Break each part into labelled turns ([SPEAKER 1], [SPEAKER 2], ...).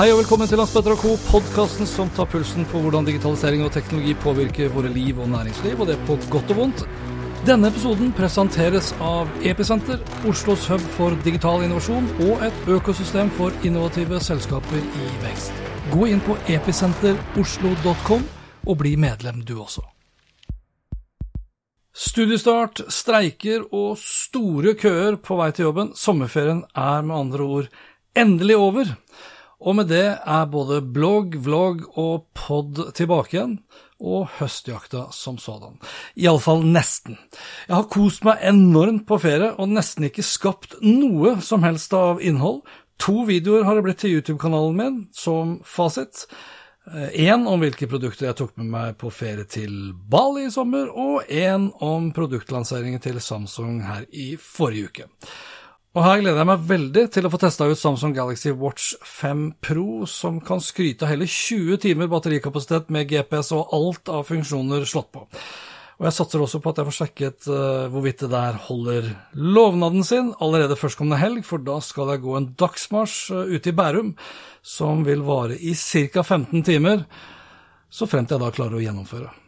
[SPEAKER 1] Hei og velkommen til og Co., podkasten som tar pulsen på hvordan digitalisering og teknologi påvirker våre liv og næringsliv, og det på godt og vondt. Denne episoden presenteres av Episenter, Oslos hub for digital innovasjon og et økosystem for innovative selskaper i vekst. Gå inn på episenteroslo.com og bli medlem du også. Studiestart, streiker og store køer på vei til jobben. Sommerferien er med andre ord endelig over. Og med det er både blogg, vlogg og pod tilbake igjen, og høstjakta som sådan. Iallfall nesten. Jeg har kost meg enormt på ferie, og nesten ikke skapt noe som helst av innhold. To videoer har det blitt til YouTube-kanalen min, som fasit. Én om hvilke produkter jeg tok med meg på ferie til Bali i sommer, og én om produktlanseringen til Samsung her i forrige uke. Og her gleder jeg meg veldig til å få testa ut Samsung Galaxy Watch 5 Pro, som kan skryte av hele 20 timer batterikapasitet med GPS og alt av funksjoner slått på. Og jeg satser også på at jeg får sjekket uh, hvorvidt det der holder lovnaden sin allerede førstkommende helg, for da skal jeg gå en dagsmarsj uh, ute i Bærum som vil vare i ca. 15 timer, så fremt jeg da klarer å gjennomføre.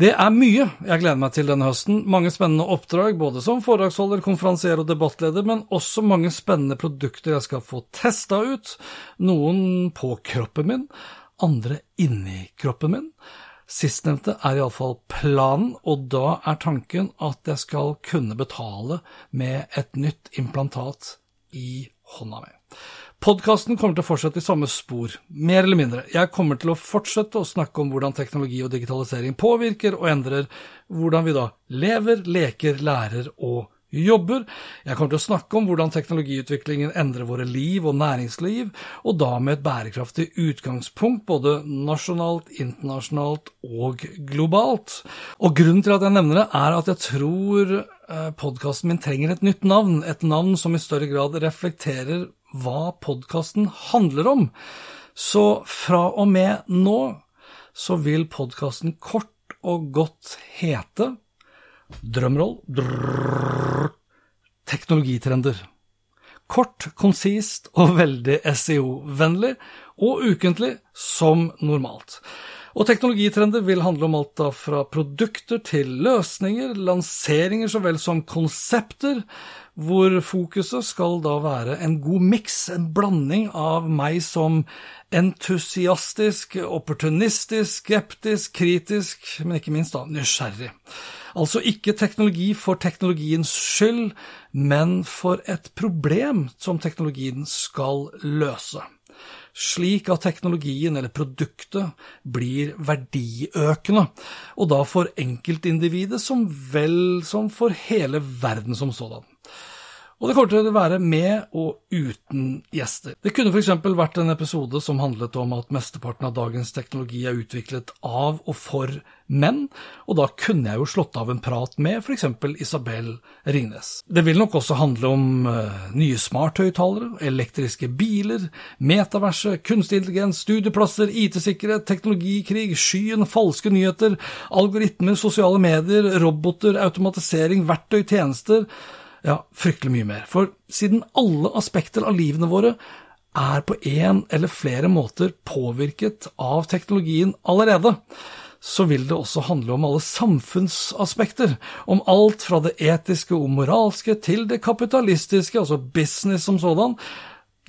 [SPEAKER 1] Det er mye jeg gleder meg til denne høsten. Mange spennende oppdrag, både som foredragsholder, konferansier og debattleder, men også mange spennende produkter jeg skal få testa ut. Noen på kroppen min, andre inni kroppen min. Sistnevnte er iallfall planen, og da er tanken at jeg skal kunne betale med et nytt implantat i hånda mi. Podkasten kommer til å fortsette i samme spor, mer eller mindre. Jeg kommer til å fortsette å snakke om hvordan teknologi og digitalisering påvirker og endrer hvordan vi da lever, leker, lærer og jobber. Jeg kommer til å snakke om hvordan teknologiutviklingen endrer våre liv og næringsliv, og da med et bærekraftig utgangspunkt både nasjonalt, internasjonalt og globalt. Og grunnen til at jeg nevner det, er at jeg tror eh, podkasten min trenger et nytt navn, et navn som i større grad reflekterer hva podkasten handler om. Så fra og med nå så vil podkasten kort og godt hete Drømroll teknologitrender. Kort, konsist og veldig SEO-vennlig, og ukentlig som normalt. Og teknologitrender vil handle om alt da fra produkter til løsninger, lanseringer så vel som konsepter, hvor fokuset skal da være en god miks, en blanding av meg som entusiastisk, opportunistisk, skeptisk, kritisk, men ikke minst da nysgjerrig. Altså ikke teknologi for teknologiens skyld, men for et problem som teknologien skal løse slik at teknologien eller produktet blir verdiøkende, og da for enkeltindividet som vel som for hele verden som sådan. Og det kommer til å være med og uten gjester. Det kunne f.eks. vært en episode som handlet om at mesteparten av dagens teknologi er utviklet av og for menn, og da kunne jeg jo slått av en prat med f.eks. Isabel Ringnes. Det vil nok også handle om uh, nye smarthøyttalere, elektriske biler, metaverse, kunstig intelligens, studieplasser, IT-sikkerhet, teknologikrig, skyen, falske nyheter, algoritmer, sosiale medier, roboter, automatisering, verktøy, tjenester ja, fryktelig mye mer. For siden alle aspekter av livene våre er på en eller flere måter påvirket av teknologien allerede, så vil det også handle om alle samfunnsaspekter, om alt fra det etiske og moralske til det kapitalistiske, altså business som sådan,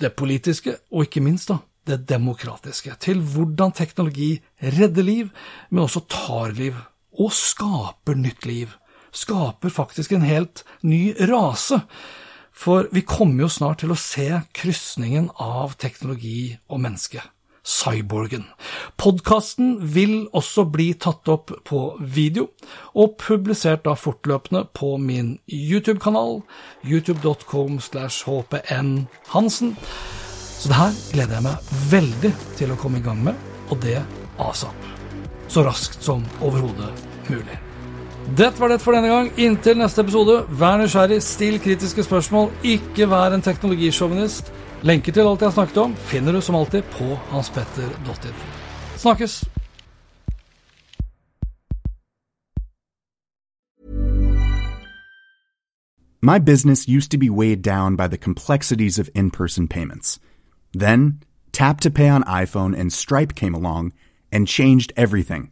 [SPEAKER 1] det politiske og ikke minst da det demokratiske, til hvordan teknologi redder liv, men også tar liv, og skaper nytt liv. Skaper faktisk en helt ny rase. For vi kommer jo snart til å se krysningen av teknologi og menneske. Cyborgen. Podkasten vil også bli tatt opp på video, og publisert da fortløpende på min YouTube-kanal, youtube.com slash hpnhansen. Så det her gleder jeg meg veldig til å komme i gang med, og det asap. Så raskt som overhodet mulig. Det var det for denne gang. Inntil neste episode, vær nysgjerrig, still kritiske spørsmål, ikke vær en teknologisjåvinist. Lenker til alt jeg snakket om, finner du som alltid på hanspetter.info. Snakkes!
[SPEAKER 2] My business used to be weighed down by the complexities of in person payments. Then, Tap to Pay on iPhone and Stripe came along and changed everything.